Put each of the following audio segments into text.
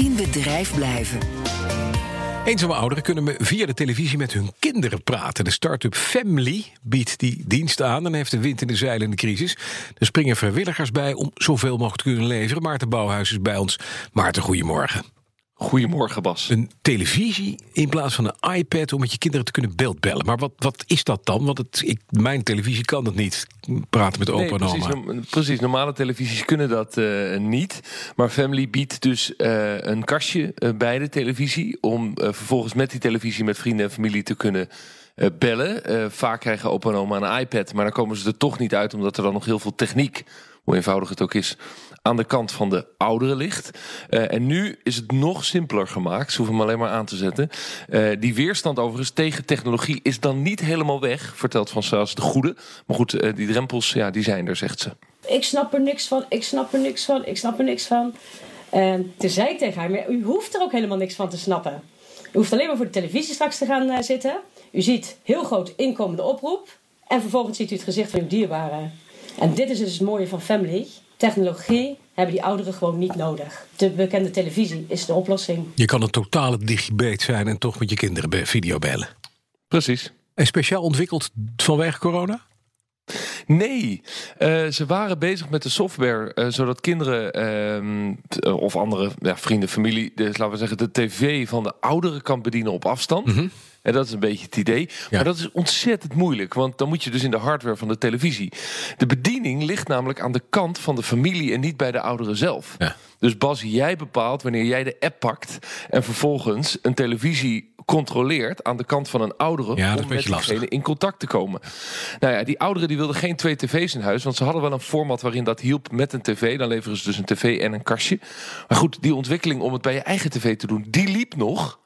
In bedrijf blijven. Eenzame ouderen kunnen via de televisie met hun kinderen praten. De start-up Family biedt die dienst aan en heeft de wind in de zeilen in de crisis. Er springen vrijwilligers bij om zoveel mogelijk te kunnen leveren. Maarten Bouwhuis is bij ons. Maarten, goedemorgen. Goedemorgen, Bas. Een televisie in plaats van een iPad om met je kinderen te kunnen beeldbellen. Maar wat, wat is dat dan? Want het, ik, mijn televisie kan dat niet. Praten met opa nee, en precies, oma. precies, normale televisies kunnen dat eh, niet. Maar Family biedt dus eh, een kastje eh, bij de televisie... om vervolgens met die televisie met vrienden en familie te kunnen bellen. Eh, vaak krijgen opa en oma een iPad, maar dan komen ze er toch niet uit... omdat er dan nog heel veel techniek, hoe eenvoudig het ook is... aan de kant van de ouderen ligt. Eh, en nu is het nog simpeler gemaakt. Ze hoeven hem alleen maar aan te zetten. Eh, die weerstand overigens tegen technologie is dan niet helemaal weg... vertelt François de Goede. Maar goed, eh, die drempels, ja, die zijn er, zegt ze. Ik snap er niks van, ik snap er niks van, ik snap er niks van. En zei ik tegen haar, maar u hoeft er ook helemaal niks van te snappen. U hoeft alleen maar voor de televisie straks te gaan eh, zitten. U ziet heel groot inkomende oproep. En vervolgens ziet u het gezicht van uw dierbare. En dit is dus het mooie van Family. Technologie hebben die ouderen gewoon niet nodig. De bekende televisie is de oplossing. Je kan een totale digibeet zijn en toch met je kinderen be- videobellen. Precies. En speciaal ontwikkeld vanwege corona? Nee, eh, ze waren bezig met de software eh, zodat kinderen ehm, eh, of andere ja, vrienden, familie, dus laten we zeggen, de tv van de ouderen kan bedienen op afstand. En dat is een beetje het idee. Maar dat is ontzettend moeilijk, want dan moet je dus in de hardware van de televisie. De bediening ligt namelijk aan de kant van de familie en niet bij de ouderen zelf. Ja. Dus Bas, jij bepaalt wanneer jij de app pakt en vervolgens een televisie controleert aan de kant van een oudere Ja, om een beetje met diegene in contact te komen. Nou ja, die ouderen die wilden geen twee tv's in huis, want ze hadden wel een format waarin dat hielp met een tv. Dan leveren ze dus een tv en een kastje. Maar goed, die ontwikkeling om het bij je eigen tv te doen, die liep nog.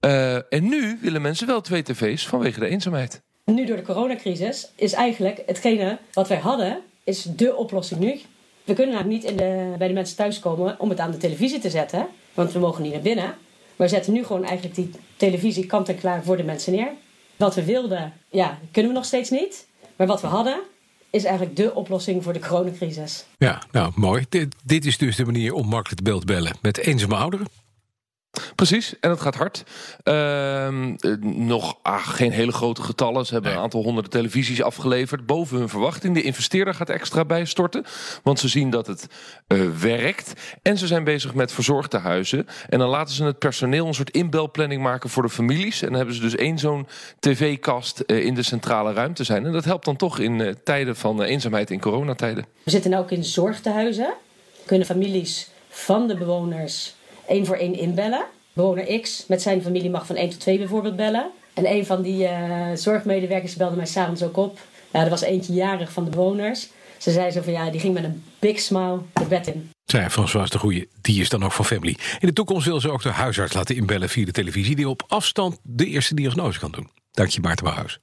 Eh, en nu willen mensen wel twee tv's vanwege de eenzaamheid. Nu door de coronacrisis is eigenlijk hetgene wat wij hadden, is de oplossing nu. We kunnen namelijk niet in de, bij de mensen thuiskomen om het aan de televisie te zetten, want we mogen niet naar binnen. Maar we zetten nu gewoon eigenlijk die televisie kant en klaar voor de mensen neer. Wat we wilden, ja, kunnen we nog steeds niet. Maar wat we hadden, is eigenlijk de oplossing voor de coronacrisis. Ja, nou mooi. Dit, dit is dus de manier om makkelijk te beeldbellen met eenzame ouderen. Precies, en het gaat hard. Ehm, eh, nog ah, geen hele grote getallen. Ze hebben Nee. een aantal honderden televisies afgeleverd. Boven hun verwachting. De investeerder gaat extra bijstorten. Want ze zien dat het eh, werkt. En ze zijn bezig met verzorgde huizen. En dan laten ze het personeel een soort inbelplanning maken voor de families. En dan hebben ze dus één zo'n tv-kast eh, in de centrale ruimte zijn. En dat helpt dan toch in eh, tijden van eenzaamheid in coronatijden. We zitten nu ook in zorgtehuizen. Kunnen families van de bewoners één voor één inbellen. Bewoner X met zijn familie mag van 1 tot 2 bijvoorbeeld bellen. En een van die eh, zorgmedewerkers belde mij s'avonds ook op. Ja, er was eentje jarig van de bewoners. Ze zei zo van ja, die ging met een big smile de bed in. Zei François de Goeie, die is dan ook van Family. In de toekomst wil ze ook de huisarts laten inbellen via de televisie... die op afstand de eerste diagnose kan doen. Dank je, Maarten Bouwhuis.